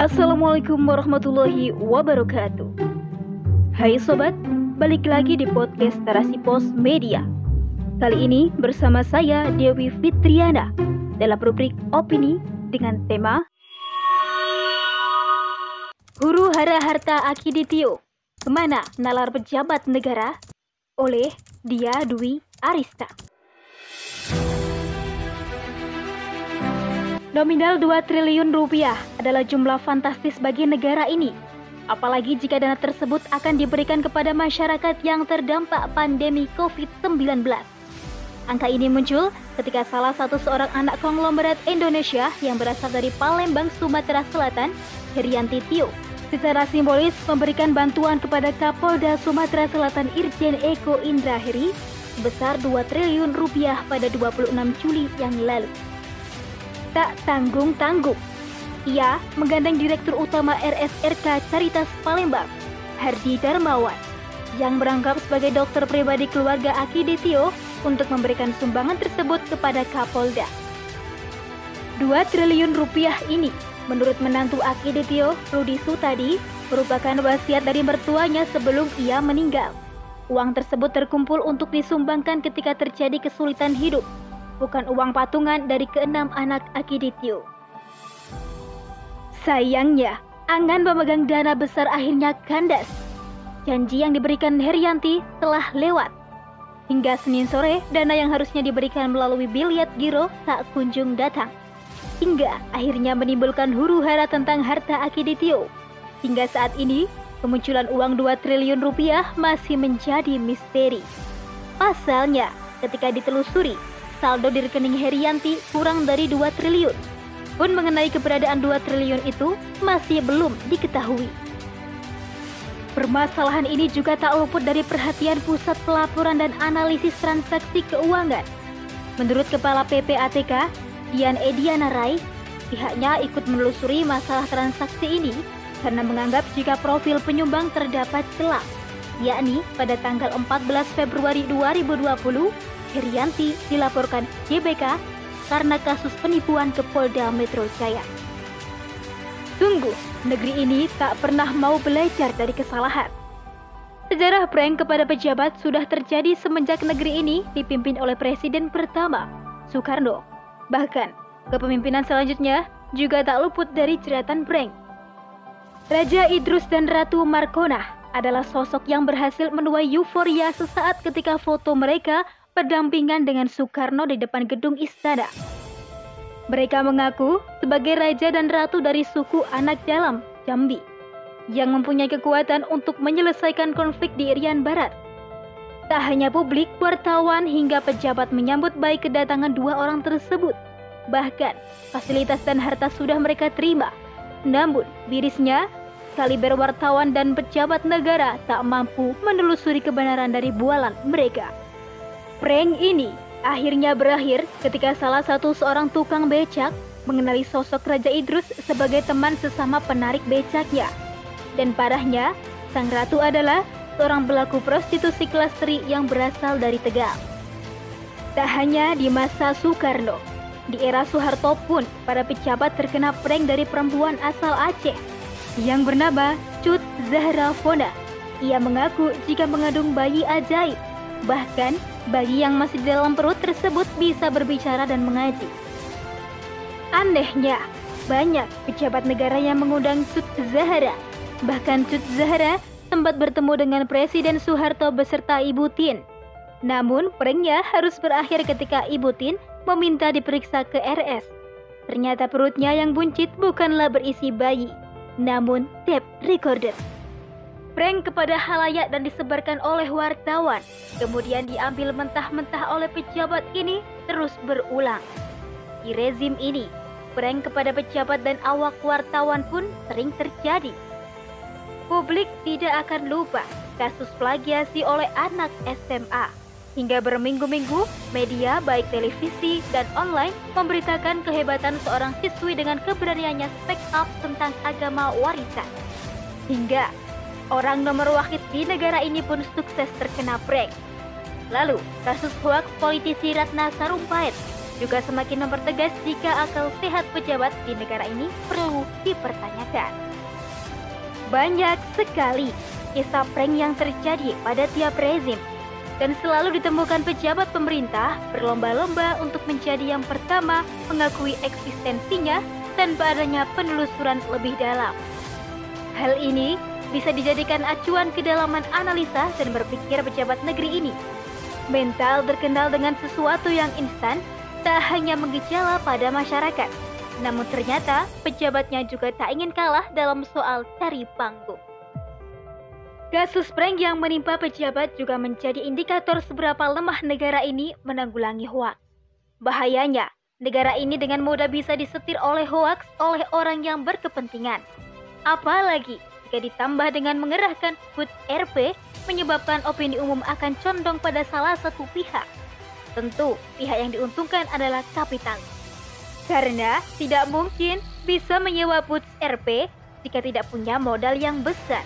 Assalamualaikum warahmatullahi wabarakatuh. Hai sobat, balik lagi di podcast Tarasi Pos Media. Kali ini bersama saya Dewi Fitriana dalam rubrik opini dengan tema Huru Hara Harta Akiditio. Ke mana nalar pejabat negara? Oleh Dia Dwi Arista. Nominal 2 triliun rupiah adalah jumlah fantastis bagi negara ini. Apalagi jika dana tersebut akan diberikan kepada masyarakat yang terdampak pandemi COVID-19. Angka ini muncul ketika salah satu seorang anak konglomerat Indonesia yang berasal dari Palembang, Sumatera Selatan, Herianti Tio, secara simbolis memberikan bantuan kepada Kapolda Sumatera Selatan Irjen Eko Indra Heri sebesar 2 triliun rupiah pada 26 Juli yang lalu tak tanggung-tanggung. Ia menggandeng Direktur Utama RSRK Caritas Palembang, Hardi Darmawan, yang berangkap sebagai dokter pribadi keluarga Aki Ditio untuk memberikan sumbangan tersebut kepada Kapolda. 2 triliun rupiah ini, menurut menantu Aki Ditio, Rudi Sutadi, merupakan wasiat dari mertuanya sebelum ia meninggal. Uang tersebut terkumpul untuk disumbangkan ketika terjadi kesulitan hidup bukan uang patungan dari keenam anak Akiditio. Sayangnya, angan pemegang dana besar akhirnya kandas. Janji yang diberikan Herianti telah lewat. Hingga Senin sore, dana yang harusnya diberikan melalui biliat giro tak kunjung datang. Hingga akhirnya menimbulkan huru hara tentang harta Akiditio. Hingga saat ini, kemunculan uang 2 triliun rupiah masih menjadi misteri. Pasalnya, ketika ditelusuri, saldo di rekening Herianti kurang dari 2 triliun. Pun mengenai keberadaan 2 triliun itu masih belum diketahui. Permasalahan ini juga tak luput dari perhatian Pusat Pelaporan dan Analisis Transaksi Keuangan. Menurut Kepala PPATK, Dian Ediana Rai, pihaknya ikut menelusuri masalah transaksi ini karena menganggap jika profil penyumbang terdapat celah, yakni pada tanggal 14 Februari 2020 Herianti dilaporkan GBK karena kasus penipuan ke Polda Metro Jaya. Sungguh, negeri ini tak pernah mau belajar dari kesalahan. Sejarah prank kepada pejabat sudah terjadi semenjak negeri ini dipimpin oleh Presiden pertama, Soekarno. Bahkan, kepemimpinan selanjutnya juga tak luput dari jeratan prank. Raja Idrus dan Ratu Markona adalah sosok yang berhasil menuai euforia sesaat ketika foto mereka berdampingan dengan Soekarno di depan gedung istana. Mereka mengaku sebagai raja dan ratu dari suku anak dalam, Jambi, yang mempunyai kekuatan untuk menyelesaikan konflik di Irian Barat. Tak hanya publik, wartawan hingga pejabat menyambut baik kedatangan dua orang tersebut. Bahkan, fasilitas dan harta sudah mereka terima. Namun, birisnya, kaliber wartawan dan pejabat negara tak mampu menelusuri kebenaran dari bualan mereka. Prank ini akhirnya berakhir ketika salah satu seorang tukang becak mengenali sosok Raja Idrus sebagai teman sesama penarik becaknya. Dan parahnya, sang ratu adalah seorang pelaku prostitusi kelas tri yang berasal dari Tegal. Tak hanya di masa Soekarno, di era Soeharto pun para pejabat terkena prank dari perempuan asal Aceh yang bernama Cut Zahra Fona. Ia mengaku jika mengandung bayi ajaib Bahkan, bayi yang masih di dalam perut tersebut bisa berbicara dan mengaji. Anehnya, banyak pejabat negara yang mengundang Cut Zahara. Bahkan Cut Zahara sempat bertemu dengan Presiden Soeharto beserta Ibu Tin. Namun, pranknya harus berakhir ketika Ibu Tin meminta diperiksa ke RS. Ternyata perutnya yang buncit bukanlah berisi bayi, namun tape recorder prank kepada halayak dan disebarkan oleh wartawan, kemudian diambil mentah-mentah oleh pejabat ini terus berulang. Di rezim ini, prank kepada pejabat dan awak wartawan pun sering terjadi. Publik tidak akan lupa kasus plagiasi oleh anak SMA. Hingga berminggu-minggu, media baik televisi dan online memberitakan kehebatan seorang siswi dengan keberaniannya speak up tentang agama warisan. Hingga Orang nomor wahid di negara ini pun sukses terkena prank. Lalu, kasus hoax politisi Ratna Sarumpait juga semakin mempertegas jika akal sehat pejabat di negara ini perlu dipertanyakan. Banyak sekali kisah prank yang terjadi pada tiap rezim dan selalu ditemukan pejabat pemerintah berlomba-lomba untuk menjadi yang pertama mengakui eksistensinya tanpa adanya penelusuran lebih dalam. Hal ini bisa dijadikan acuan kedalaman analisa dan berpikir pejabat negeri ini. Mental terkenal dengan sesuatu yang instan tak hanya menggejala pada masyarakat, namun ternyata pejabatnya juga tak ingin kalah dalam soal cari panggung. Kasus prank yang menimpa pejabat juga menjadi indikator seberapa lemah negara ini menanggulangi hoaks. Bahayanya, negara ini dengan mudah bisa disetir oleh hoaks oleh orang yang berkepentingan. Apalagi jika ditambah dengan mengerahkan HUT RP menyebabkan opini umum akan condong pada salah satu pihak. Tentu, pihak yang diuntungkan adalah kapital. Karena tidak mungkin bisa menyewa HUT RP jika tidak punya modal yang besar.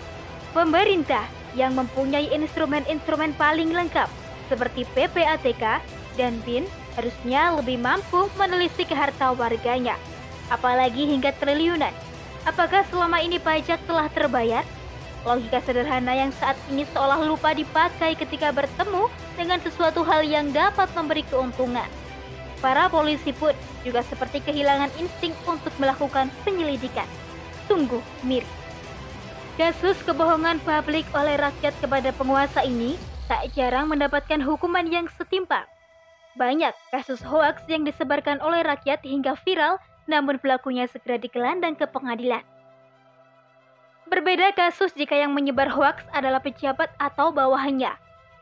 Pemerintah yang mempunyai instrumen-instrumen paling lengkap seperti PPATK dan BIN harusnya lebih mampu menelisik harta warganya, apalagi hingga triliunan. Apakah selama ini pajak telah terbayar? Logika sederhana yang saat ini seolah lupa dipakai ketika bertemu dengan sesuatu hal yang dapat memberi keuntungan. Para polisi pun juga seperti kehilangan insting untuk melakukan penyelidikan. Sungguh mirip. Kasus kebohongan publik oleh rakyat kepada penguasa ini tak jarang mendapatkan hukuman yang setimpal. Banyak kasus hoaks yang disebarkan oleh rakyat hingga viral, namun pelakunya segera digelandang ke pengadilan. Berbeda kasus jika yang menyebar hoaks adalah pejabat atau bawahannya.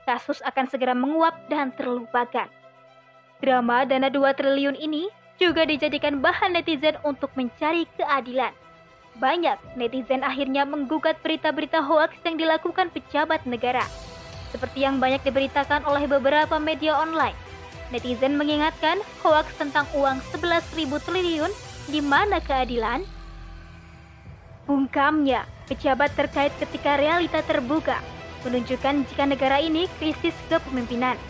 Kasus akan segera menguap dan terlupakan. Drama dana 2 triliun ini juga dijadikan bahan netizen untuk mencari keadilan. Banyak netizen akhirnya menggugat berita-berita hoaks yang dilakukan pejabat negara. Seperti yang banyak diberitakan oleh beberapa media online. Netizen mengingatkan hoaks tentang uang 11.000 triliun di mana keadilan? Bungkamnya, pejabat terkait ketika realita terbuka, menunjukkan jika negara ini krisis kepemimpinan.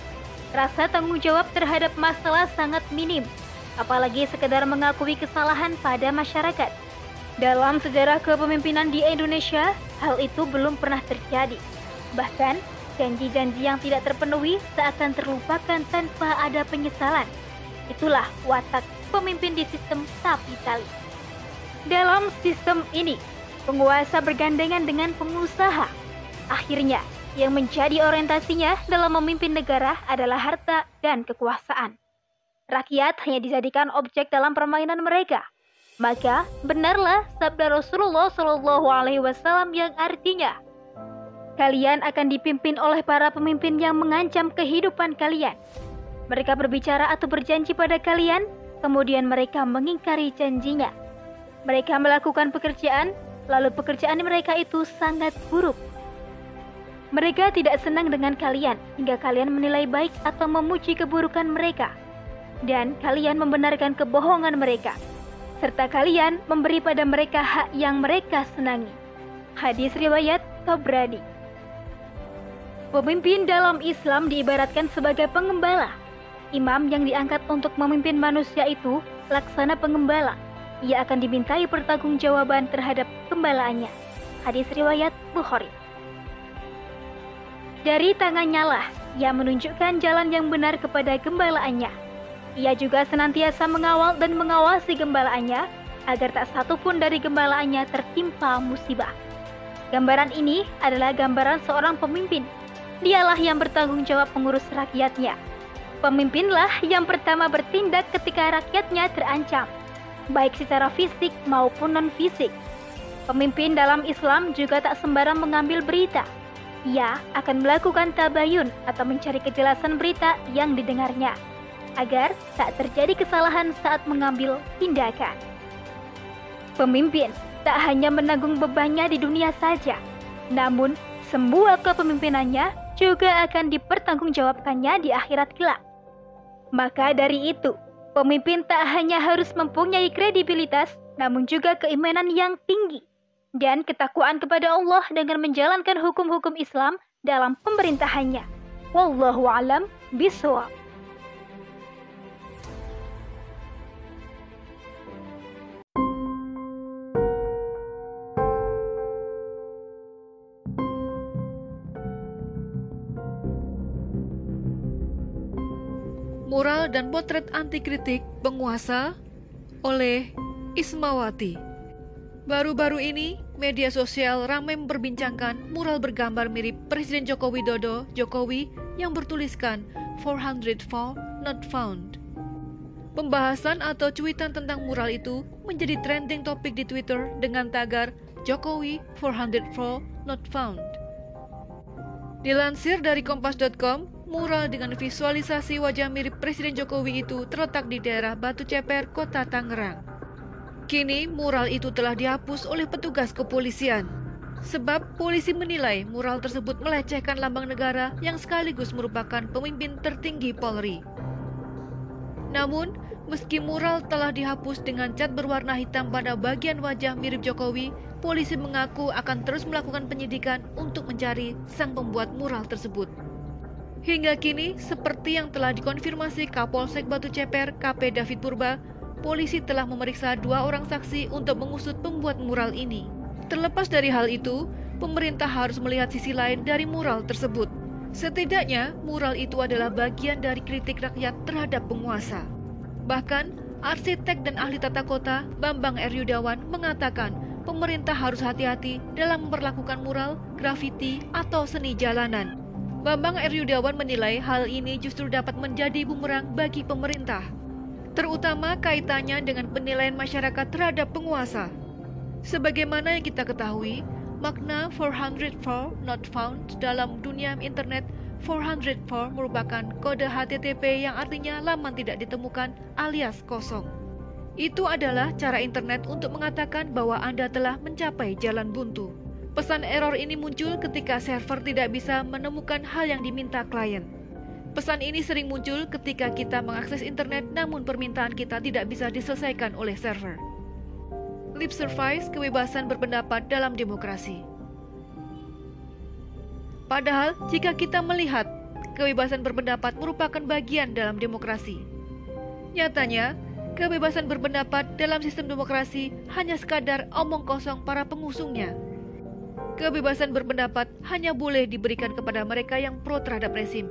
Rasa tanggung jawab terhadap masalah sangat minim, apalagi sekedar mengakui kesalahan pada masyarakat. Dalam sejarah kepemimpinan di Indonesia, hal itu belum pernah terjadi. Bahkan, janji-janji yang tidak terpenuhi seakan terlupakan tanpa ada penyesalan. Itulah watak pemimpin di sistem kapitalis. Dalam sistem ini, penguasa bergandengan dengan pengusaha. Akhirnya, yang menjadi orientasinya dalam memimpin negara adalah harta dan kekuasaan. Rakyat hanya dijadikan objek dalam permainan mereka – maka benarlah sabda Rasulullah Shallallahu Alaihi Wasallam yang artinya kalian akan dipimpin oleh para pemimpin yang mengancam kehidupan kalian. Mereka berbicara atau berjanji pada kalian, kemudian mereka mengingkari janjinya. Mereka melakukan pekerjaan, lalu pekerjaan mereka itu sangat buruk. Mereka tidak senang dengan kalian hingga kalian menilai baik atau memuji keburukan mereka, dan kalian membenarkan kebohongan mereka serta kalian memberi pada mereka hak yang mereka senangi. Hadis riwayat Tobradi. Pemimpin dalam Islam diibaratkan sebagai pengembala. Imam yang diangkat untuk memimpin manusia itu laksana pengembala. Ia akan dimintai pertanggungjawaban terhadap gembalaannya. Hadis riwayat Bukhari. Dari tangannya lah ia menunjukkan jalan yang benar kepada gembalaannya ia juga senantiasa mengawal dan mengawasi gembalaannya agar tak satu pun dari gembalaannya tertimpa musibah. Gambaran ini adalah gambaran seorang pemimpin. Dialah yang bertanggung jawab mengurus rakyatnya. Pemimpinlah yang pertama bertindak ketika rakyatnya terancam, baik secara fisik maupun non-fisik. Pemimpin dalam Islam juga tak sembarang mengambil berita. Ia akan melakukan tabayun atau mencari kejelasan berita yang didengarnya agar tak terjadi kesalahan saat mengambil tindakan. Pemimpin tak hanya menanggung bebannya di dunia saja, namun semua kepemimpinannya juga akan dipertanggungjawabkannya di akhirat kelak. Maka dari itu, pemimpin tak hanya harus mempunyai kredibilitas, namun juga keimanan yang tinggi dan ketakwaan kepada Allah dengan menjalankan hukum-hukum Islam dalam pemerintahannya. Wallahu alam bisawab. Mural dan Potret Anti Kritik Penguasa oleh Ismawati. Baru-baru ini, media sosial ramai memperbincangkan mural bergambar mirip Presiden Joko Widodo, Jokowi, yang bertuliskan 404 not found. Pembahasan atau cuitan tentang mural itu menjadi trending topik di Twitter dengan tagar Jokowi 404 not found. Dilansir dari kompas.com, mural dengan visualisasi wajah mirip Presiden Jokowi itu terletak di daerah Batu Ceper, Kota Tangerang. Kini, mural itu telah dihapus oleh petugas kepolisian. Sebab polisi menilai mural tersebut melecehkan lambang negara yang sekaligus merupakan pemimpin tertinggi Polri. Namun, meski mural telah dihapus dengan cat berwarna hitam pada bagian wajah mirip Jokowi, polisi mengaku akan terus melakukan penyidikan untuk mencari sang pembuat mural tersebut. Hingga kini, seperti yang telah dikonfirmasi Kapolsek Batu Ceper KP David Purba, polisi telah memeriksa dua orang saksi untuk mengusut pembuat mural ini. Terlepas dari hal itu, pemerintah harus melihat sisi lain dari mural tersebut. Setidaknya, mural itu adalah bagian dari kritik rakyat terhadap penguasa. Bahkan, arsitek dan ahli tata kota Bambang R. Yudawan mengatakan pemerintah harus hati-hati dalam memperlakukan mural, grafiti, atau seni jalanan. Bambang R. Yudawan menilai hal ini justru dapat menjadi bumerang bagi pemerintah, terutama kaitannya dengan penilaian masyarakat terhadap penguasa. Sebagaimana yang kita ketahui, makna 404 not found dalam dunia internet 404 merupakan kode HTTP yang artinya laman tidak ditemukan alias kosong. Itu adalah cara internet untuk mengatakan bahwa Anda telah mencapai jalan buntu. Pesan error ini muncul ketika server tidak bisa menemukan hal yang diminta klien. Pesan ini sering muncul ketika kita mengakses internet namun permintaan kita tidak bisa diselesaikan oleh server. Lip service kebebasan berpendapat dalam demokrasi. Padahal, jika kita melihat kebebasan berpendapat merupakan bagian dalam demokrasi, nyatanya Kebebasan berpendapat dalam sistem demokrasi hanya sekadar omong kosong para pengusungnya. Kebebasan berpendapat hanya boleh diberikan kepada mereka yang pro terhadap rezim,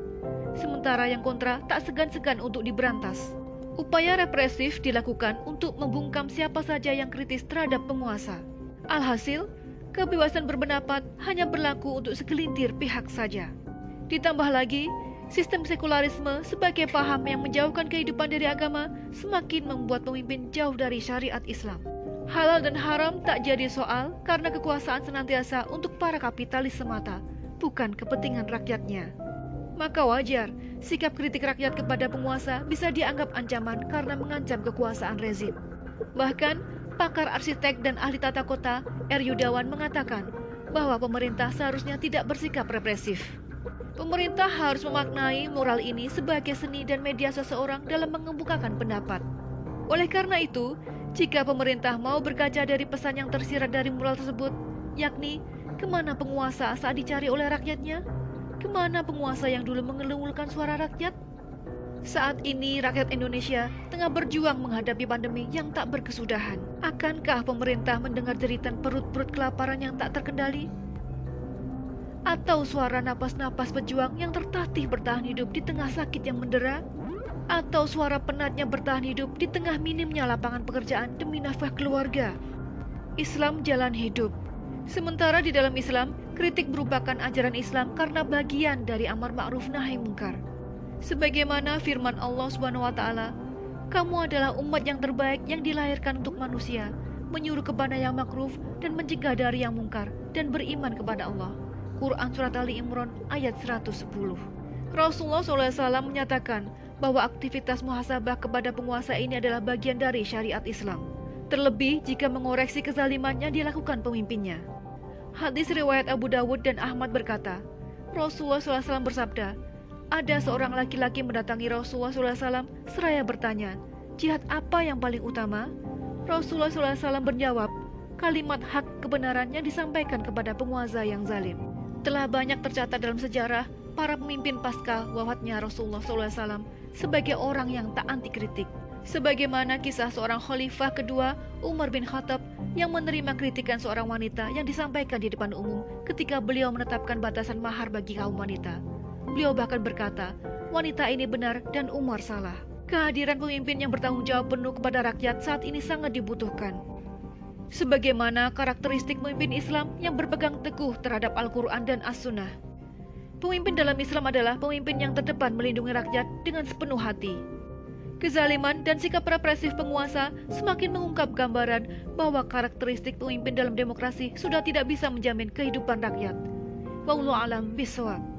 sementara yang kontra tak segan-segan untuk diberantas. Upaya represif dilakukan untuk membungkam siapa saja yang kritis terhadap penguasa. Alhasil, kebebasan berpendapat hanya berlaku untuk segelintir pihak saja. Ditambah lagi, Sistem sekularisme sebagai paham yang menjauhkan kehidupan dari agama semakin membuat pemimpin jauh dari syariat Islam. Halal dan haram tak jadi soal karena kekuasaan senantiasa untuk para kapitalis semata, bukan kepentingan rakyatnya. Maka wajar, sikap kritik rakyat kepada penguasa bisa dianggap ancaman karena mengancam kekuasaan rezim. Bahkan, pakar arsitek dan ahli tata kota R. Yudawan mengatakan bahwa pemerintah seharusnya tidak bersikap represif. Pemerintah harus memaknai mural ini sebagai seni dan media seseorang dalam mengemukakan pendapat. Oleh karena itu, jika pemerintah mau berkaca dari pesan yang tersirat dari mural tersebut, yakni ke mana penguasa saat dicari oleh rakyatnya, ke mana penguasa yang dulu mengelungulkan suara rakyat, saat ini rakyat Indonesia tengah berjuang menghadapi pandemi yang tak berkesudahan. Akankah pemerintah mendengar jeritan perut-perut kelaparan yang tak terkendali? atau suara napas-napas pejuang yang tertatih bertahan hidup di tengah sakit yang mendera, atau suara penatnya bertahan hidup di tengah minimnya lapangan pekerjaan demi nafkah keluarga. Islam jalan hidup. Sementara di dalam Islam, kritik merupakan ajaran Islam karena bagian dari amar ma'ruf nahi mungkar. Sebagaimana firman Allah Subhanahu wa taala, "Kamu adalah umat yang terbaik yang dilahirkan untuk manusia, menyuruh kepada yang makruf dan mencegah dari yang mungkar dan beriman kepada Allah." Quran Surat Ali Imran ayat 110. Rasulullah SAW menyatakan bahwa aktivitas muhasabah kepada penguasa ini adalah bagian dari syariat Islam. Terlebih jika mengoreksi kezalimannya dilakukan pemimpinnya. Hadis riwayat Abu Dawud dan Ahmad berkata, Rasulullah SAW bersabda, ada seorang laki-laki mendatangi Rasulullah SAW seraya bertanya, jihad apa yang paling utama? Rasulullah SAW menjawab, kalimat hak kebenaran yang disampaikan kepada penguasa yang zalim. Telah banyak tercatat dalam sejarah para pemimpin pasca wafatnya Rasulullah SAW sebagai orang yang tak anti kritik. Sebagaimana kisah seorang khalifah kedua Umar bin Khattab yang menerima kritikan seorang wanita yang disampaikan di depan umum ketika beliau menetapkan batasan mahar bagi kaum wanita. Beliau bahkan berkata, wanita ini benar dan Umar salah. Kehadiran pemimpin yang bertanggung jawab penuh kepada rakyat saat ini sangat dibutuhkan. Sebagaimana karakteristik pemimpin Islam yang berpegang teguh terhadap Al-Quran dan As-Sunnah. Pemimpin dalam Islam adalah pemimpin yang terdepan melindungi rakyat dengan sepenuh hati. Kezaliman dan sikap represif penguasa semakin mengungkap gambaran bahwa karakteristik pemimpin dalam demokrasi sudah tidak bisa menjamin kehidupan rakyat. Wallahu alam bisawab.